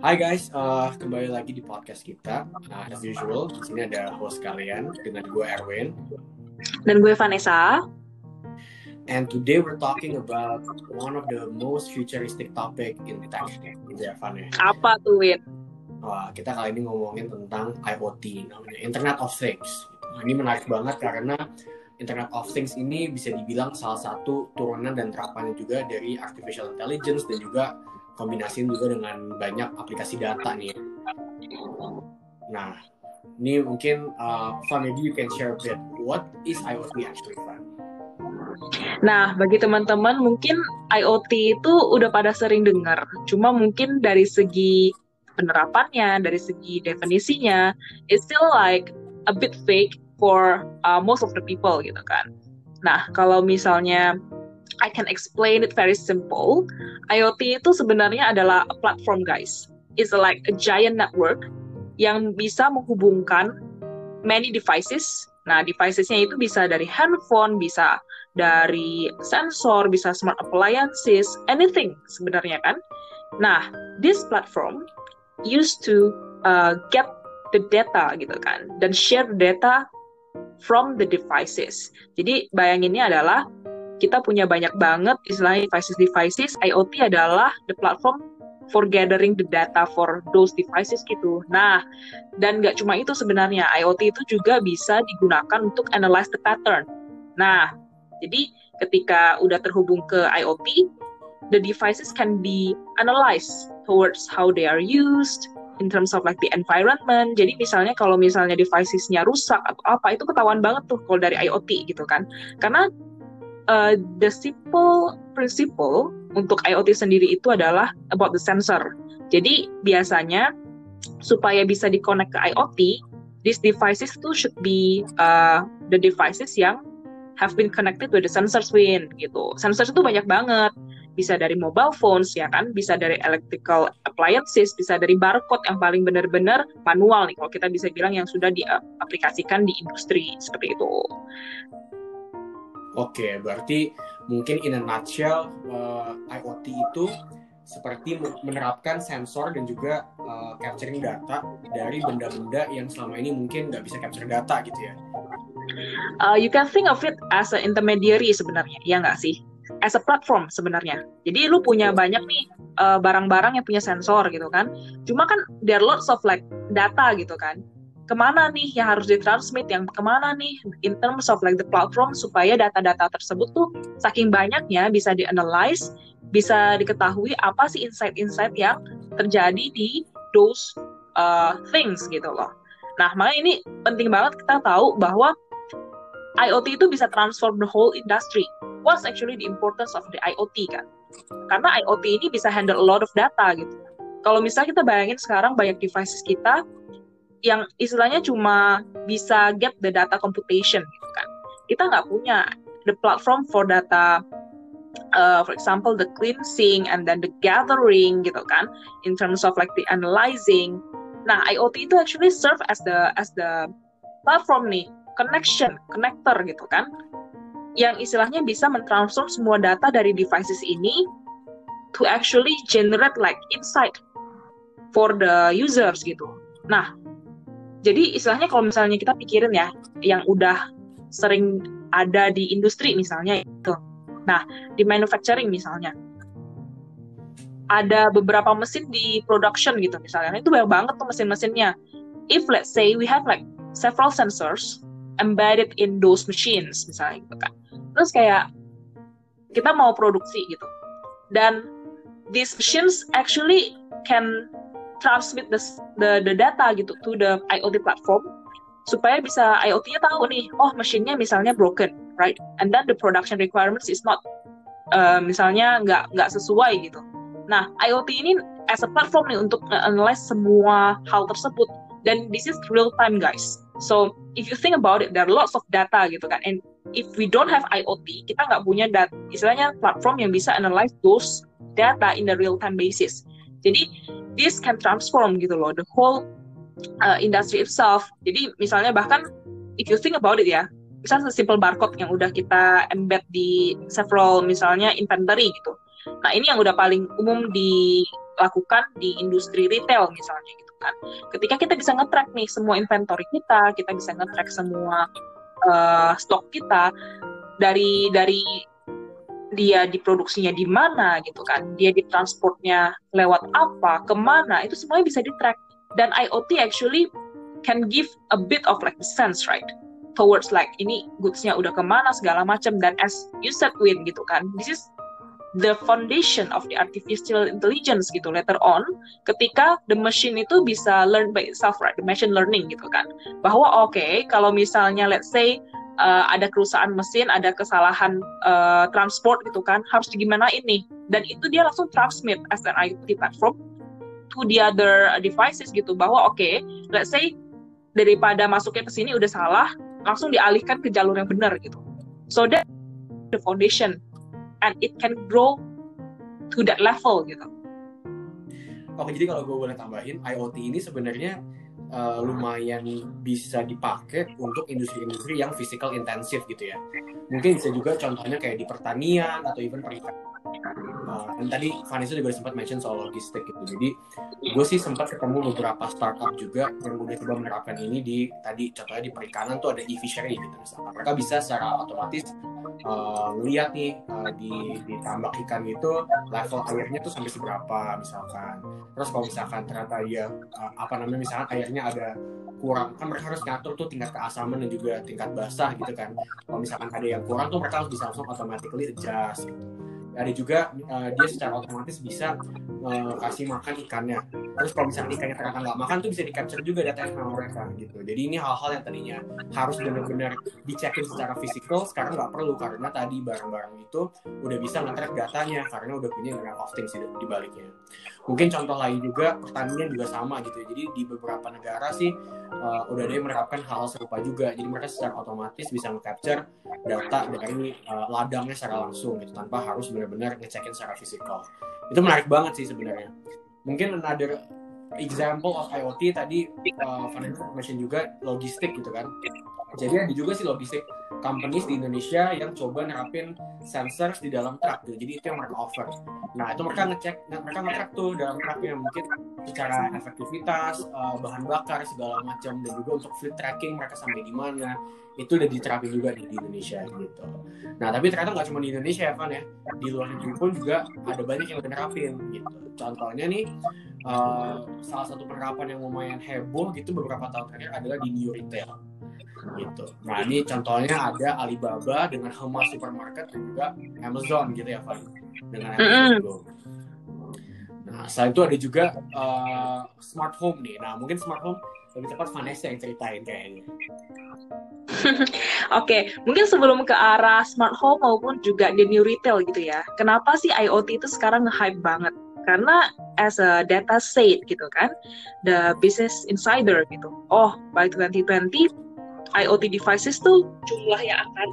Hai guys, uh, kembali lagi di podcast kita. Uh, as usual, di sini ada host kalian dengan gue Erwin. Dan gue Vanessa. And today we're talking about one of the most futuristic topic in tech. Gitu ya, Van ya. Apa tuh, Win? Wah, kita kali ini ngomongin tentang IoT, namanya Internet of Things. Nah, ini menarik banget karena Internet of Things ini bisa dibilang salah satu turunan dan terapannya juga dari artificial intelligence dan juga kombinasiin juga dengan banyak aplikasi data nih. Nah, ini mungkin uh, Van, maybe you can share a bit. What is IoT actually, Van? Nah, bagi teman-teman mungkin IoT itu udah pada sering dengar. Cuma mungkin dari segi penerapannya, dari segi definisinya, it's still like a bit fake for uh, most of the people gitu kan. Nah, kalau misalnya I can explain it very simple. IoT itu sebenarnya adalah a platform guys. It's like a giant network yang bisa menghubungkan many devices. Nah, devicesnya itu bisa dari handphone, bisa dari sensor, bisa smart appliances, anything sebenarnya kan. Nah, this platform used to uh, get the data gitu kan dan share data from the devices. Jadi bayanginnya adalah kita punya banyak banget istilahnya devices-devices. IoT adalah the platform for gathering the data for those devices gitu. Nah, dan nggak cuma itu sebenarnya, IoT itu juga bisa digunakan untuk analyze the pattern. Nah, jadi ketika udah terhubung ke IoT, the devices can be analyzed towards how they are used, in terms of like the environment. Jadi misalnya kalau misalnya devicesnya rusak atau apa itu ketahuan banget tuh kalau dari IoT gitu kan. Karena uh, the simple principle untuk IoT sendiri itu adalah about the sensor. Jadi biasanya supaya bisa di-connect ke IoT, these devices itu should be uh, the devices yang have been connected with the sensors win gitu. Sensors itu banyak banget. Bisa dari mobile phones ya kan, bisa dari electrical appliances, bisa dari barcode yang paling benar-benar manual nih kalau kita bisa bilang yang sudah diaplikasikan di industri seperti itu. Oke, berarti mungkin in a nutshell uh, IoT itu seperti menerapkan sensor dan juga uh, capturing data dari benda-benda yang selama ini mungkin nggak bisa capture data gitu ya. Uh, you can think of it as an intermediary sebenarnya, ya nggak sih? As a platform sebenarnya. Jadi lu punya banyak nih barang-barang uh, yang punya sensor gitu kan. Cuma kan there are lots of like data gitu kan ke mana nih yang harus ditransmit, yang ke mana nih in terms of like the platform supaya data-data tersebut tuh saking banyaknya bisa dianalyze, bisa diketahui apa sih insight-insight yang terjadi di those uh, things gitu loh. Nah, makanya ini penting banget kita tahu bahwa IoT itu bisa transform the whole industry. What's actually the importance of the IoT kan? Karena IoT ini bisa handle a lot of data gitu. Kalau misalnya kita bayangin sekarang banyak devices kita yang istilahnya cuma bisa get the data computation gitu kan. Kita nggak punya the platform for data uh, for example the cleansing and then the gathering gitu kan in terms of like the analyzing. Nah, IoT itu actually serve as the as the platform nih, connection, connector gitu kan. Yang istilahnya bisa mentransform semua data dari devices ini to actually generate like insight for the users gitu. Nah, jadi istilahnya kalau misalnya kita pikirin ya, yang udah sering ada di industri misalnya itu. Nah, di manufacturing misalnya, ada beberapa mesin di production gitu misalnya. Itu banyak banget tuh mesin-mesinnya. If let's say we have like several sensors embedded in those machines misalnya gitu kan. Terus kayak kita mau produksi gitu. Dan these machines actually can transmit the, the the data gitu to the IoT platform supaya bisa IoT-nya tahu nih, oh mesinnya misalnya broken, right? And then the production requirements is not uh, misalnya nggak nggak sesuai gitu. Nah, IoT ini as a platform nih untuk analyze semua hal tersebut dan this is real time guys. So if you think about it, there are lots of data gitu kan. And if we don't have IoT, kita nggak punya data, istilahnya platform yang bisa analyze those data in the real time basis. Jadi this can transform gitu loh the whole uh, industry itself. Jadi misalnya bahkan if you think about it ya, misalnya simple barcode yang udah kita embed di several misalnya inventory gitu. Nah ini yang udah paling umum di dilakukan di industri retail misalnya gitu kan. Ketika kita bisa nge-track nih semua inventory kita, kita bisa nge-track semua uh, stok kita dari dari dia diproduksinya di mana gitu kan, dia ditransportnya lewat apa, ke mana, itu semuanya bisa di-track. Dan IoT actually can give a bit of like sense, right? Towards like ini goodsnya udah ke mana segala macam dan as you said Win gitu kan, this is the foundation of the artificial intelligence gitu later on ketika the machine itu bisa learn by itself right the machine learning gitu kan bahwa oke okay, kalau misalnya let's say uh, ada kerusakan mesin, ada kesalahan uh, transport gitu kan, harus gimana ini. Dan itu dia langsung transmit as an IoT platform to the other devices gitu bahwa oke, okay, let's say daripada masuknya ke sini udah salah, langsung dialihkan ke jalur yang benar gitu. So that the foundation and it can grow to that level gitu. Oke, jadi kalau gue boleh tambahin, IoT ini sebenarnya uh, lumayan bisa dipakai untuk industri-industri yang physical intensif gitu ya. Mungkin bisa juga contohnya kayak di pertanian atau even perikanan. Dan tadi Vanessa juga sempat mention soal logistik gitu. Jadi gue sih sempat ketemu beberapa startup juga yang udah coba menerapkan ini di tadi contohnya di perikanan tuh ada e-fishery gitu misalnya. Mereka bisa secara otomatis uh, nih uh, di di tambak ikan itu level airnya tuh sampai seberapa misalkan. Terus kalau misalkan ternyata dia uh, apa namanya misalkan airnya ada kurang kan mereka harus ngatur tuh tingkat keasaman dan juga tingkat basah gitu kan. Kalau misalkan ada yang kurang tuh mereka harus bisa langsung automatically adjust gitu ada juga uh, dia secara otomatis bisa uh, kasih makan ikannya. Terus kalau misalnya ikannya ternyata nggak makan tuh bisa di capture juga data sama mereka gitu. Jadi ini hal-hal yang tadinya harus benar-benar dicekin secara fisikal sekarang nggak perlu. Karena tadi barang-barang itu udah bisa nge datanya karena udah punya Internet of Things di baliknya. Mungkin contoh lain juga pertanian juga sama gitu jadi di beberapa negara sih uh, udah ada yang menerapkan hal serupa juga. Jadi mereka secara otomatis bisa nge-capture data dari uh, ladangnya secara langsung gitu tanpa harus benar-benar ngecekin secara fisikal. Itu menarik banget sih sebenarnya. Mungkin another example of IoT tadi uh, Vanessa mention juga logistik gitu kan. Jadi ada juga sih logistik companies di Indonesia yang coba nerapin sensors di dalam truk gitu. Jadi itu yang mereka offer. Nah itu mereka ngecek, mereka ngecek tuh dalam truknya mungkin secara efektivitas, uh, bahan bakar segala macam dan juga untuk fleet tracking mereka sampai di mana itu udah diterapin juga nih di Indonesia gitu. Nah tapi ternyata nggak cuma di Indonesia ya Van ya, di luar negeri pun juga ada banyak yang udah nerapin gitu. Contohnya nih uh, salah satu penerapan yang lumayan heboh gitu beberapa tahun terakhir adalah di new retail gitu. Nah ini contohnya ada Alibaba dengan Hema Supermarket dan juga Amazon gitu ya Van dengan Amazon -hmm. Nah selain itu ada juga uh, smart home nih. Nah mungkin smart home lebih cepat Vanessa yang ceritain kayaknya. Oke, okay. mungkin sebelum ke arah smart home maupun juga the new retail gitu ya. Kenapa sih IoT itu sekarang nge-hype banget? Karena as a data said gitu kan, the business insider gitu. Oh, by 2020 IoT devices tuh jumlah yang akan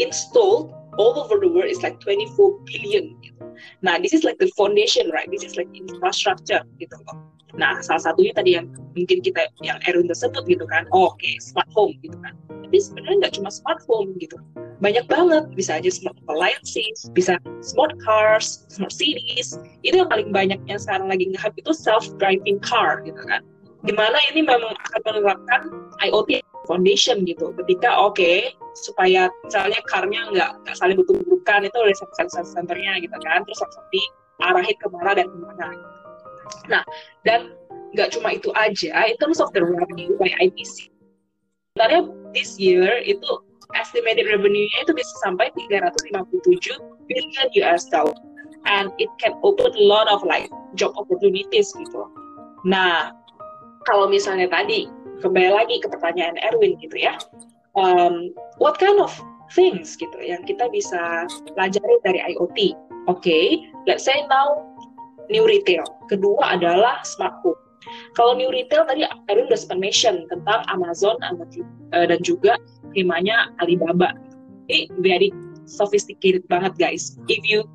installed all over the world is like 24 billion. Gitu. Nah, this is like the foundation, right? This is like infrastructure gitu loh. Nah, salah satunya tadi yang mungkin kita yang Erwin tersebut gitu kan, oh, oke, okay, smart home gitu kan. Tapi sebenarnya nggak cuma smart home gitu, banyak banget. Bisa aja smart appliances, bisa smart cars, smart cities. Itu yang paling banyaknya sekarang lagi nge itu self-driving car gitu kan. Di mana ini memang akan menerapkan IoT foundation gitu. Ketika oke okay, supaya misalnya karnya nggak nggak saling bertumbukan itu oleh sensor sensornya gitu kan. Terus langsung diarahin ke mana dan ke mana. Nah dan nggak cuma itu aja in terms of the revenue by IPC sebenarnya this year itu estimated revenue-nya itu bisa sampai 357 billion US dollar and it can open a lot of like job opportunities gitu. Nah kalau misalnya tadi kembali lagi ke pertanyaan Erwin gitu ya. Um, what kind of things gitu yang kita bisa pelajari dari IoT oke okay, let's say now new retail. Kedua adalah smart home kalau new retail tadi Erwin udah sempat mention tentang Amazon uh, dan juga temanya Alibaba. Ini very sophisticated banget guys. If you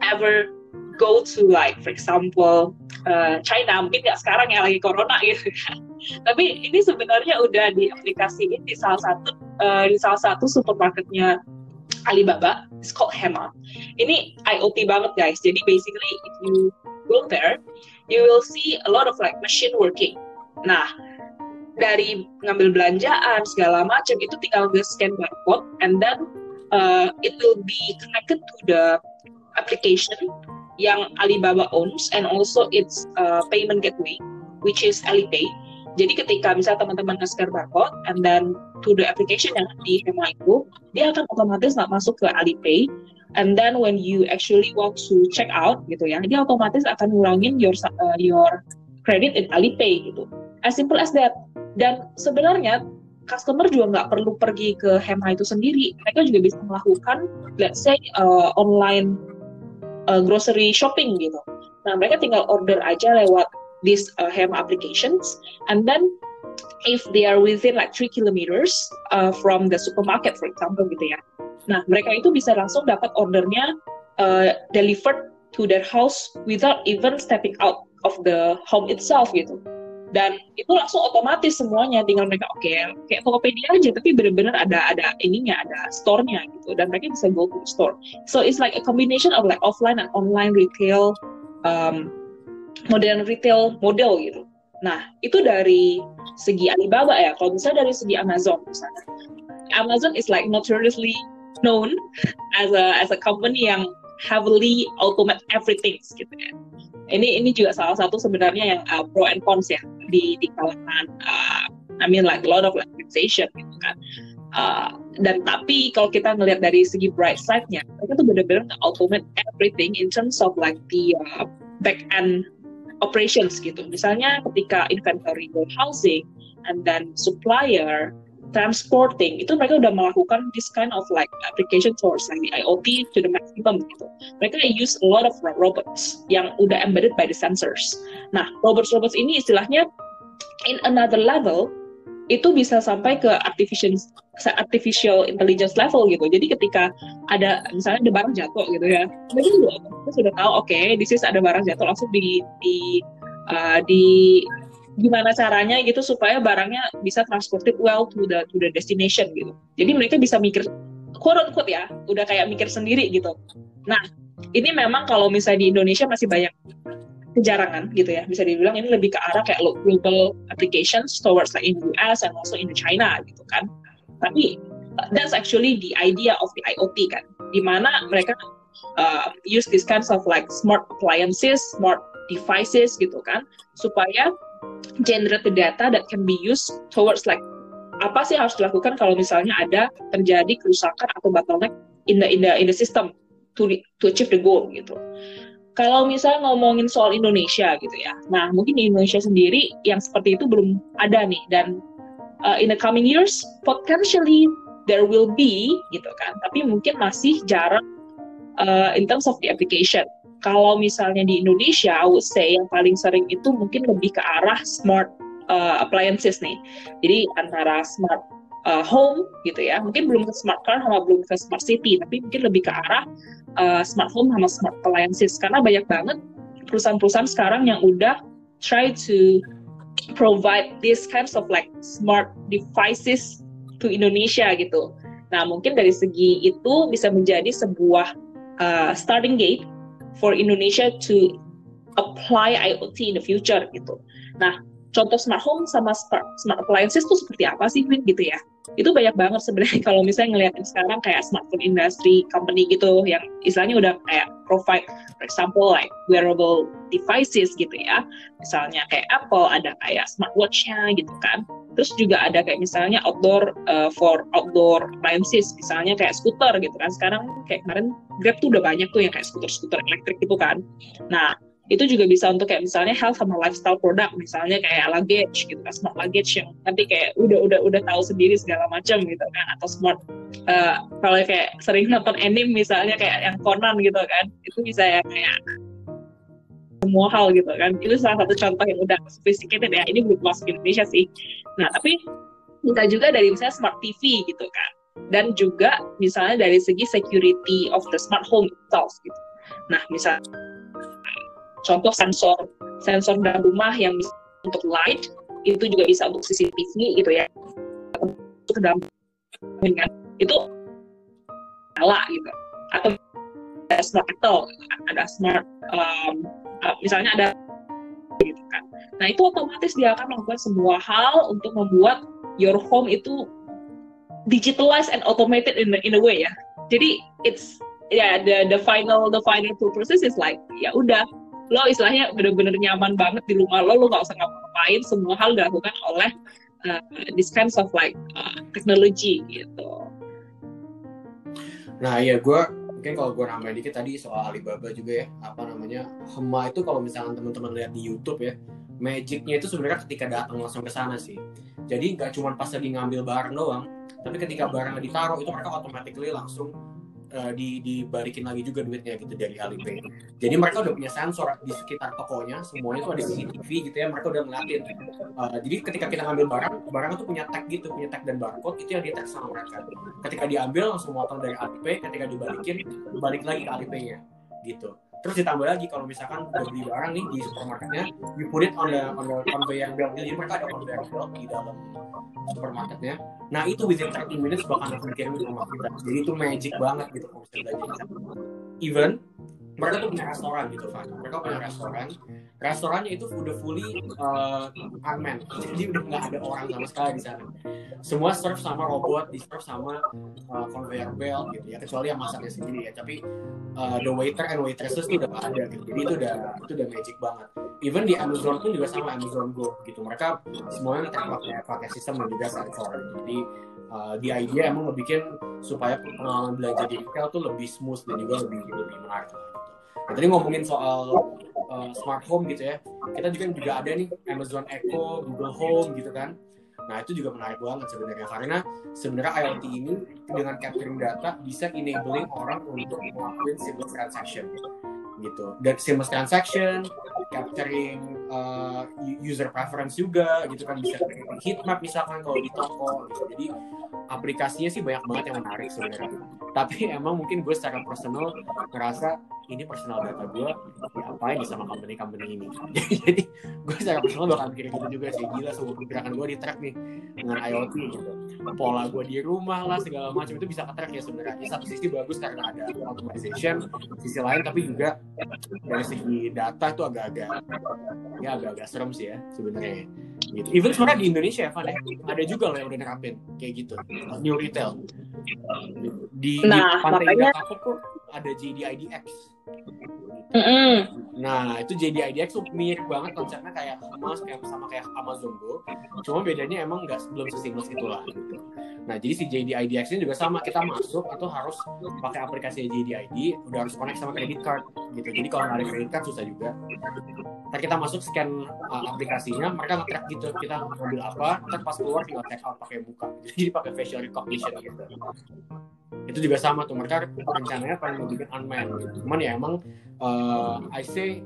ever go to like for example uh, China mungkin nggak sekarang ya lagi corona gitu kan tapi ini sebenarnya udah diaplikasiin di salah satu uh, di salah satu supermarketnya Alibaba it's called Hema ini IoT banget guys jadi basically if you go there, you will see a lot of like machine working. Nah, dari ngambil belanjaan segala macam itu tinggal nge scan barcode and then uh, it will be connected to the application yang Alibaba owns and also its uh, payment gateway which is Alipay. Jadi ketika misalnya teman-teman nge-scan barcode and then to the application yang di Hema itu, dia akan otomatis masuk ke Alipay. And then when you actually want to check out gitu ya, dia otomatis akan ngurangin your uh, your credit in Alipay gitu. As simple as that. Dan sebenarnya customer juga nggak perlu pergi ke Hema itu sendiri. Mereka juga bisa melakukan, let's say, uh, online uh, grocery shopping gitu. Nah, mereka tinggal order aja lewat this uh, Hema applications, and then if they are within like three kilometers uh, from the supermarket, for example, gitu ya. Nah, mereka itu bisa langsung dapat ordernya uh, delivered to their house without even stepping out of the home itself gitu. Dan itu langsung otomatis semuanya tinggal mereka oke okay, kayak Tokopedia aja tapi benar-benar ada ada ininya ada store-nya gitu. Dan mereka bisa go to store. So it's like a combination of like offline and online retail um, modern retail model gitu. Nah itu dari segi Alibaba ya. Kalau misalnya dari segi Amazon misalnya. Amazon is like notoriously known as a as a company yang heavily automate everything gitu ya. Ini ini juga salah satu sebenarnya yang uh, pro and cons ya di di kalangan uh, I mean like a lot of organization gitu kan. Uh, dan tapi kalau kita ngelihat dari segi bright side-nya mereka tuh benar-benar automate everything in terms of like the uh, back end operations gitu misalnya ketika inventory warehousing and then supplier transporting itu mereka udah melakukan this kind of like application towards like IoT to the maximum gitu. Mereka use a lot of robots yang udah embedded by the sensors. Nah, robots-robots ini istilahnya in another level itu bisa sampai ke artificial artificial intelligence level gitu. Jadi ketika ada misalnya ada barang jatuh gitu ya, mereka juga sudah tahu oke, okay, this is ada barang jatuh langsung di di uh, di gimana caranya gitu supaya barangnya bisa transported well to the to the destination gitu. Jadi mereka bisa mikir quote unquote ya, udah kayak mikir sendiri gitu. Nah, ini memang kalau misalnya di Indonesia masih banyak kejarangan gitu ya. Bisa dibilang ini lebih ke arah kayak global applications towards like in US and also in China gitu kan. Tapi that's actually the idea of the IoT kan. Di mana mereka uh, use this kinds of like smart appliances, smart devices gitu kan, supaya generate data that can be used towards like apa sih harus dilakukan kalau misalnya ada terjadi kerusakan atau bottleneck in the in the in the system to to achieve the goal gitu. Kalau misalnya ngomongin soal Indonesia gitu ya, nah mungkin di Indonesia sendiri yang seperti itu belum ada nih. Dan uh, in the coming years potentially there will be gitu kan, tapi mungkin masih jarang uh, in terms of the application. Kalau misalnya di Indonesia, I would say yang paling sering itu mungkin lebih ke arah smart uh, appliances nih. Jadi antara smart uh, home gitu ya, mungkin belum ke smart car sama belum ke smart city, tapi mungkin lebih ke arah uh, smart home sama smart appliances karena banyak banget perusahaan-perusahaan sekarang yang udah try to provide this kinds of like smart devices to Indonesia gitu. Nah mungkin dari segi itu bisa menjadi sebuah uh, starting gate for Indonesia to apply IoT in the future gitu. Nah, contoh smart home sama smart, smart appliances itu seperti apa sih, Win gitu ya? Itu banyak banget sebenarnya kalau misalnya ngeliatin sekarang kayak smartphone industry company gitu yang istilahnya udah kayak provide, for example like wearable devices gitu ya. Misalnya kayak Apple ada kayak smartwatch-nya gitu kan. Terus juga ada kayak misalnya outdoor uh, for outdoor appliances, misalnya kayak scooter gitu kan. Sekarang kayak kemarin Grab tuh udah banyak tuh yang kayak skuter-skuter elektrik gitu kan. Nah, itu juga bisa untuk kayak misalnya health sama lifestyle product misalnya kayak luggage gitu kan smart luggage yang nanti kayak udah udah udah tahu sendiri segala macam gitu kan atau smart uh, kalau kayak sering nonton anime misalnya kayak yang Conan gitu kan itu bisa ya kayak semua hal gitu kan. Itu salah satu contoh yang udah sophisticated ya ini belum masuk Indonesia sih. Nah tapi kita juga dari misalnya smart TV gitu kan dan juga misalnya dari segi security of the smart home itself gitu. Nah misal contoh sensor sensor dalam rumah yang bisa untuk light itu juga bisa untuk CCTV gitu ya ke dalam itu nyala gitu atau ada smart metal ada smart um, uh, misalnya ada gitu kan. Nah itu otomatis dia akan melakukan semua hal untuk membuat your home itu digitalized and automated in in a way ya. Jadi it's ya yeah, the the final the final process is like ya udah lo istilahnya bener-bener nyaman banget di rumah lo lo nggak usah ngapain semua hal dilakukan oleh uh, this kinds of like uh, technology gitu. Nah iya gue mungkin kalau gue nambahin dikit tadi soal Alibaba juga ya apa namanya Hema itu kalau misalnya teman-teman lihat di YouTube ya magicnya itu sebenarnya ketika datang langsung ke sana sih jadi nggak cuma pas lagi ngambil barang doang tapi ketika barangnya ditaruh itu mereka automatically langsung uh, di dibalikin lagi juga duitnya gitu dari Alipay. Jadi mereka udah punya sensor di sekitar tokonya, semuanya tuh ada CCTV gitu ya, mereka udah ngeliatin. Uh, jadi ketika kita ngambil barang, barang itu punya tag gitu, punya tag dan barcode itu yang di tag sama mereka. Ketika diambil langsung motong dari Alipay, ketika dibalikin balik lagi ke Alipay-nya gitu. Terus ditambah lagi kalau misalkan udah beli barang nih di supermarketnya, you put it on the on the conveyor belt. Jadi mereka ada conveyor belt di dalam supermarketnya. Nah itu within 30 minutes bakal langsung dikirim ke rumah kita. Jadi itu magic banget gitu kalau misalnya. Even mereka tuh punya restoran gitu kan. Mereka punya restoran. Restorannya itu udah fully uh, unmanned. Jadi udah nggak ada orang sama sekali di sana. Semua serve sama robot di serve sama uh, conveyor belt gitu ya. Kecuali yang masaknya sendiri ya. Tapi uh, the waiter and waitresses itu udah gak ada gitu. Jadi itu udah itu udah magic banget. Even di Amazon pun juga sama Amazon Go gitu. Mereka semuanya pakai pakai sistem dan juga sensor jadi uh, di idea emang ngebikin supaya pengalaman belanja di retail tuh lebih smooth dan juga lebih lebih menarik. Nah, tadi ngomongin soal uh, smart home gitu ya. Kita juga juga ada nih Amazon Echo Google Home gitu kan. Nah itu juga menarik banget sebenarnya. Karena sebenarnya IoT ini dengan capturing data bisa enabling orang untuk melakukan seamless transaction gitu. Dan seamless transaction capturing uh, user preference juga gitu kan. Bisa heat map misalkan kalau di toko gitu. Jadi aplikasinya sih banyak banget yang menarik sebenarnya. Tapi emang mungkin gue secara personal ngerasa ini personal data gue diapain nih sama company company ini. Jadi gue secara personal bakal mikir gitu juga sih. Gila semua pergerakan gue di track nih dengan IoT gitu. Pola gue di rumah lah segala macam itu bisa ke track ya sebenarnya. Satu sisi bagus karena ada automation sisi lain tapi juga dari segi data itu agak-agak ya agak-agak serem sih ya sebenarnya gitu. Even sebenarnya di Indonesia ya, Van ya, ada juga loh yang udah nerapin kayak gitu, new retail. Di, nah, di pantai makanya... kok ada JDIDX. Mm -hmm. Nah, itu JDIDX tuh mirip banget konsepnya kayak Mas kayak sama kayak Amazon Go. Cuma bedanya emang nggak belum seseamless itulah gitu. Nah, jadi si JDIDX ini juga sama kita masuk itu harus pakai aplikasi JDID, udah harus connect sama credit card gitu. Jadi kalau nggak ada credit card susah juga. Ntar kita masuk scan uh, aplikasinya, mereka nge-track gitu kita ngambil apa, ntar pas keluar tinggal check out pakai buka. Jadi pakai facial recognition gitu itu juga sama tuh mereka rencananya pengen bikin unmanned gitu. cuman ya emang uh, I say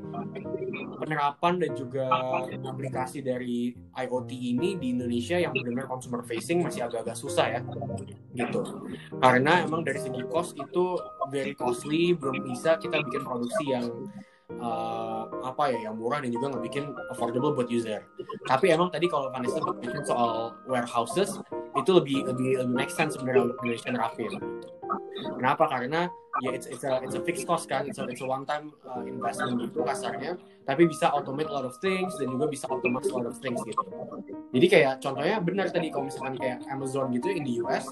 penerapan dan juga aplikasi dari IoT ini di Indonesia yang benar-benar consumer facing masih agak-agak susah ya gitu karena emang dari segi cost itu very costly belum bisa kita bikin produksi yang uh, apa ya yang murah dan juga ngebikin affordable buat user. Tapi emang tadi kalau Vanessa bikin soal warehouses itu lebih lebih lebih make sense sebenarnya untuk Indonesia nerapin. Kenapa? Karena ya it's it's a it's a fixed cost kan, it's a, it's a one time uh, investment gitu kasarnya, tapi bisa automate a lot of things dan juga bisa optimize a lot of things gitu. Jadi kayak contohnya benar tadi kalau misalkan kayak Amazon gitu in the US,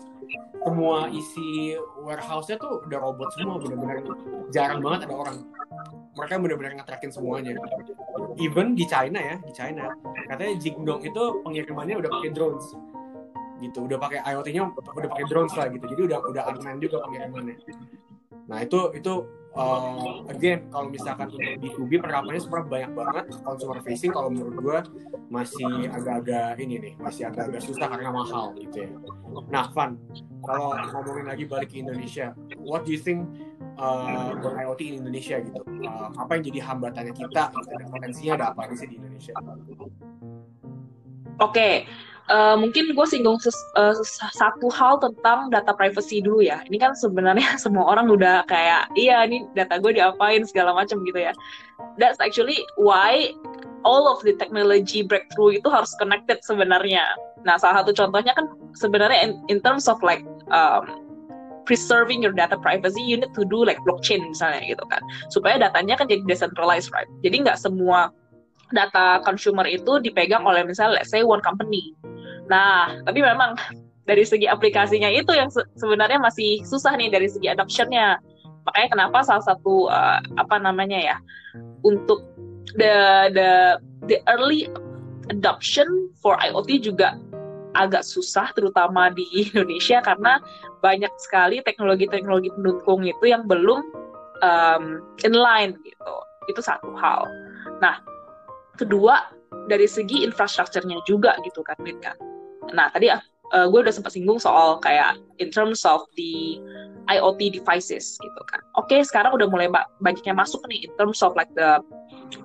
semua isi warehouse-nya tuh udah robot semua, benar-benar jarang banget ada orang. Mereka benar-benar ngetrakin semuanya. Even di China ya, di China, katanya Jingdong itu pengirimannya udah pakai drones gitu. Udah pakai IoT-nya udah pakai drones lah gitu. Jadi udah udah unmanned juga pengirimannya. Nah itu itu uh, again kalau misalkan untuk B2B penerapannya sebenarnya banyak banget. Consumer facing kalau menurut gue masih agak-agak ini nih masih agak-agak susah karena mahal gitu ya. Nah Van kalau ngomongin lagi balik ke Indonesia what do you think uh, IoT di Indonesia gitu? Uh, apa yang jadi hambatannya kita gitu, dan potensinya ada apa sih di Indonesia? Oke, uh, mungkin gue singgung ses, uh, satu hal tentang data privacy dulu ya. Ini kan sebenarnya semua orang udah kayak, iya ini data gue diapain segala macam gitu ya. That's actually why all of the technology breakthrough itu harus connected sebenarnya. Nah, salah satu contohnya kan sebenarnya in, in terms of like um, preserving your data privacy, you need to do like blockchain misalnya gitu kan, supaya datanya kan jadi decentralized, right? Jadi nggak semua data consumer itu dipegang oleh misalnya let's say one company. Nah, tapi memang dari segi aplikasinya itu yang se sebenarnya masih susah nih dari segi adoptionnya. Makanya kenapa salah satu uh, apa namanya ya untuk the the the early adoption for IoT juga agak susah terutama di Indonesia karena banyak sekali teknologi-teknologi pendukung itu yang belum um, inline gitu. Itu satu hal. Nah, kedua dari segi infrastrukturnya juga gitu kan, kan. Nah, tadi uh, gue udah sempat singgung soal kayak in terms of the IoT devices gitu kan. Oke, sekarang udah mulai banyak yang masuk nih in terms of like the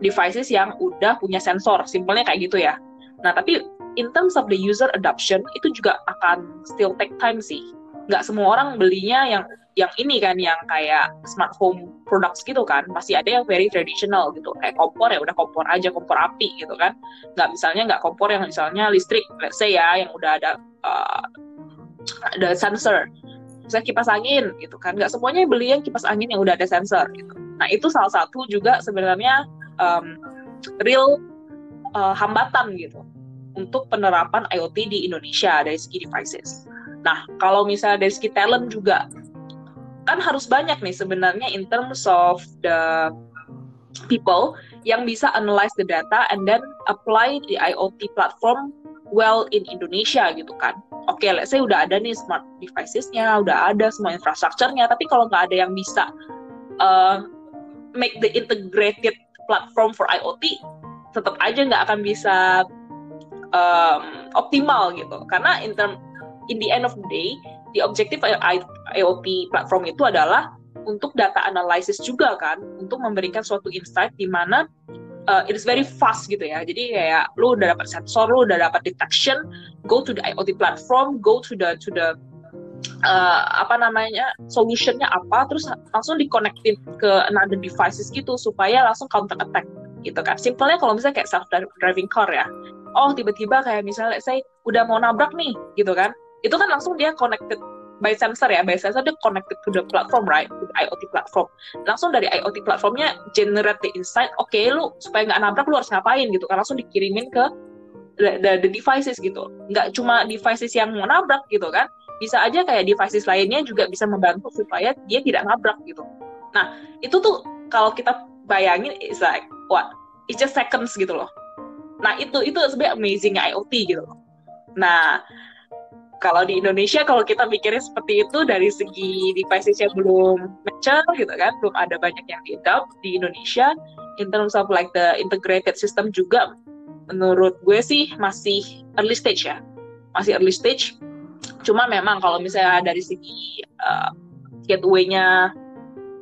devices yang udah punya sensor. Simpelnya kayak gitu ya. Nah, tapi in terms of the user adoption itu juga akan still take time sih. Nggak semua orang belinya yang yang ini kan yang kayak smart home products gitu kan masih ada yang very traditional gitu. Kayak kompor ya udah kompor aja kompor api gitu kan. Nggak misalnya nggak kompor yang misalnya listrik let's say ya yang udah ada uh, ada sensor. Misalnya kipas angin gitu kan. Nggak semuanya beli yang kipas angin yang udah ada sensor gitu. Nah itu salah satu juga sebenarnya um, real uh, hambatan gitu untuk penerapan IoT di Indonesia dari segi devices. Nah, kalau misalnya dari segi talent juga kan harus banyak nih sebenarnya in terms of the people yang bisa analyze the data and then apply the IoT platform well in Indonesia gitu kan. Oke, okay, let's say udah ada nih smart devices-nya, udah ada semua infrastrukturnya, tapi kalau nggak ada yang bisa uh, make the integrated platform for IoT, tetap aja nggak akan bisa um, optimal gitu karena in term in the end of the day the objective IoT platform itu adalah untuk data analysis juga kan untuk memberikan suatu insight di mana uh, it is very fast gitu ya. Jadi kayak lu udah dapat sensor lu udah dapat detection go to the IoT platform go to the to the uh, apa namanya solutionnya apa terus langsung diconnectin ke another devices gitu supaya langsung counter attack gitu kan. Simpelnya kalau misalnya kayak self driving car ya. Oh tiba-tiba kayak misalnya saya udah mau nabrak nih gitu kan itu kan langsung dia connected by sensor ya. By sensor dia connected to the platform right? To the IoT platform. Langsung dari IoT platformnya generate the insight oke okay, lu supaya nggak nabrak lu harus ngapain? Gitu kan. Langsung dikirimin ke the, the, the devices gitu. Nggak cuma devices yang mau nabrak gitu kan. Bisa aja kayak devices lainnya juga bisa membantu supaya dia tidak nabrak gitu. Nah itu tuh kalau kita bayangin it's like what? It's just seconds gitu loh. Nah itu itu sebenarnya amazing IoT gitu loh. Nah kalau di Indonesia kalau kita mikirnya seperti itu dari segi devices yang belum mature gitu kan belum ada banyak yang di adopt di Indonesia. In terms of like the integrated system juga menurut gue sih masih early stage ya. Masih early stage. Cuma memang kalau misalnya dari segi uh, gateway-nya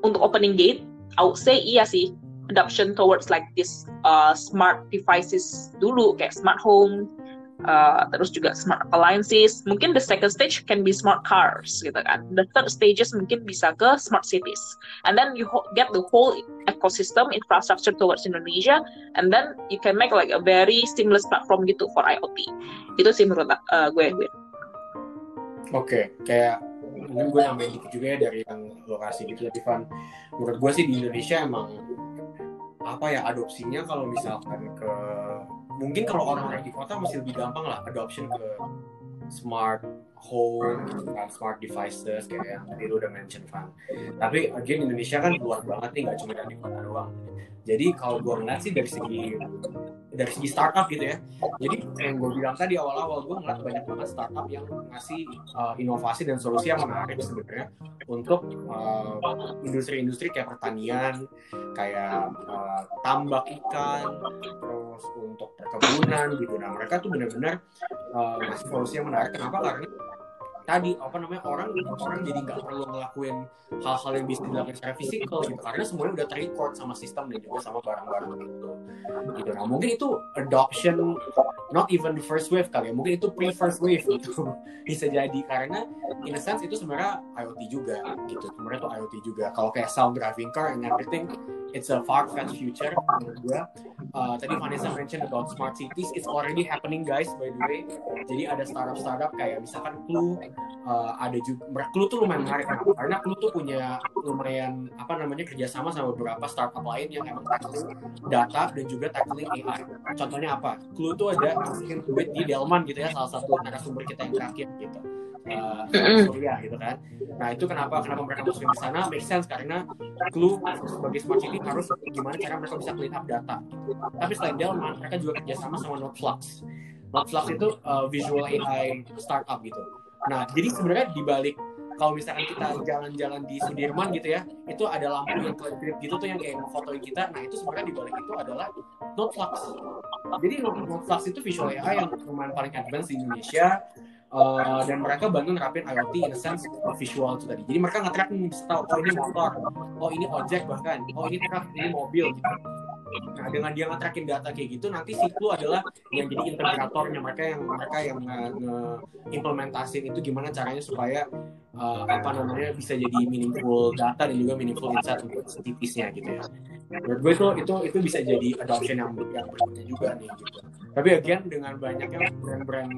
untuk opening gate I would say iya sih adoption towards like this uh, smart devices dulu kayak smart home uh, terus juga smart appliances. Mungkin the second stage can be smart cars gitu kan. The third stages mungkin bisa ke smart cities. And then you get the whole ecosystem infrastructure towards Indonesia and then you can make like a very seamless platform gitu for IoT itu sih menurut uh, gue oke okay, kayak mungkin gue nambahin dikit juga ya dari yang lokasi gitu ya Tivan menurut gue sih di Indonesia emang apa ya adopsinya kalau misalkan ke mungkin kalau orang-orang di kota masih lebih gampang lah adoption ke smart home gitu kan smart devices kayak yang tadi lu udah mention kan tapi again Indonesia kan luar banget nih nggak cuma di kota doang. Jadi kalau gue ngeliat sih dari segi dari segi startup gitu ya jadi yang gue bilang tadi awal-awal gue ngeliat banyak banget startup yang ngasih uh, inovasi dan solusi yang menarik sebenarnya untuk industri industri-industri kayak pertanian kayak uh, tambak ikan untuk perkebunan gitu. Nah mereka tuh benar-benar uh, ngasih solusi yang menarik. Kenapa? Karena tadi apa namanya orang orang jadi nggak perlu ngelakuin hal-hal yang bisa dilakukan secara fisikal gitu. Karena semuanya udah terrecord sama sistem dan juga sama barang-barang gitu. Gitu. Nah mungkin itu adoption not even the first wave kali ya. Mungkin itu pre first wave gitu. Bisa jadi. Karena in a sense itu sebenarnya IoT juga gitu. Sebenarnya itu IoT juga. Kalau kayak sound driving car and everything it's a far fetched future menurut gue. Uh, tadi Vanessa mention about smart cities, it's already happening guys by the way. Jadi ada startup startup kayak misalkan Clue, uh, ada juga Clue tuh lumayan menarik kenapa? Karena Clue tuh punya lumayan apa namanya kerjasama sama beberapa startup lain yang emang tackling data dan juga tackling AI. Contohnya apa? Clue tuh ada masukin duit di Delman gitu ya, salah satu narasumber kita yang terakhir gitu uh, gitu kan. Nah itu kenapa kenapa mereka masukin di sana make sense karena Clue sebagai smart city harus gimana cara mereka bisa clean up data. Tapi selain Delman, mereka juga kerjasama sama Noteflux. Noteflux itu uh, visual AI startup gitu. Nah jadi sebenarnya di balik kalau misalkan kita jalan-jalan di Sudirman gitu ya, itu ada lampu yang klip gitu tuh yang kayak fotoin kita. Nah itu sebenarnya di balik itu adalah Noteflux. Jadi Noteflux itu visual AI yang lumayan paling advance di Indonesia uh, dan mereka bantu nerapin IoT in a sense visual itu tadi. Jadi mereka nge-track bisa tahu oh ini motor, oh ini ojek bahkan, oh ini truk, ini mobil gitu. Nah dengan dia nge-trackin data kayak gitu nanti si Clue adalah yang jadi integratornya mereka yang mereka yang nge-implementasin itu gimana caranya supaya uh, apa namanya bisa jadi meaningful data dan juga meaningful insight untuk cities-nya gitu ya. Menurut gue itu itu itu bisa jadi adoption yang berikutnya juga nih gitu tapi again dengan banyaknya brand-brand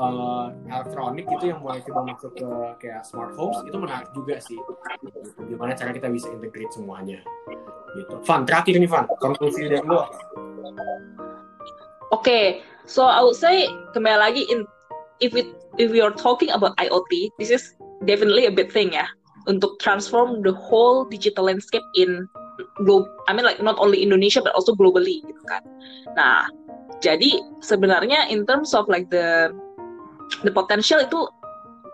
uh, elektronik itu yang mulai coba masuk ke kayak smart homes itu menarik juga sih. Gimana cara kita bisa integrate semuanya. Gitu. Van terakhir nih Van. Konklusi dari lo. Oke, okay, so I would say kembali lagi in if it if we are talking about IoT, this is definitely a big thing ya. Untuk transform the whole digital landscape in globe. I mean like not only Indonesia but also globally gitu kan. Nah, jadi sebenarnya in terms of like the the potential itu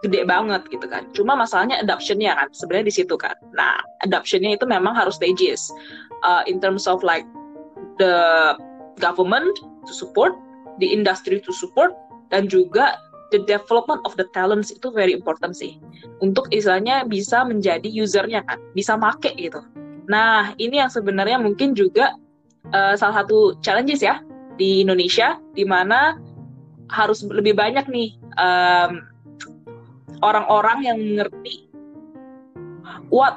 gede banget gitu kan. Cuma masalahnya adoptionnya kan sebenarnya di situ kan. Nah adoptionnya itu memang harus stages uh, in terms of like the government to support, the industry to support, dan juga the development of the talents itu very important sih. Untuk istilahnya bisa menjadi usernya kan, bisa make gitu. Nah ini yang sebenarnya mungkin juga uh, salah satu challenges ya di Indonesia di mana harus lebih banyak nih orang orang-orang yang mengerti what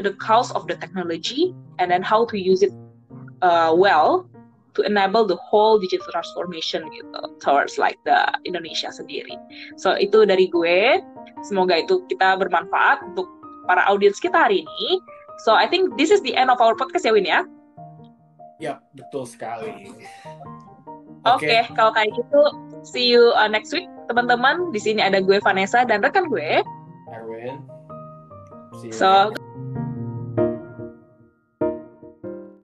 the cause of the technology and then how to use it uh, well to enable the whole digital transformation gitu towards like the Indonesia sendiri. So itu dari gue. Semoga itu kita bermanfaat untuk para audiens kita hari ini. So I think this is the end of our podcast ya Win ya. Ya, betul sekali. Oke, okay. okay, kalau kayak gitu, see you uh, next week, teman-teman. Di sini ada gue Vanessa dan rekan gue. Erwin. So,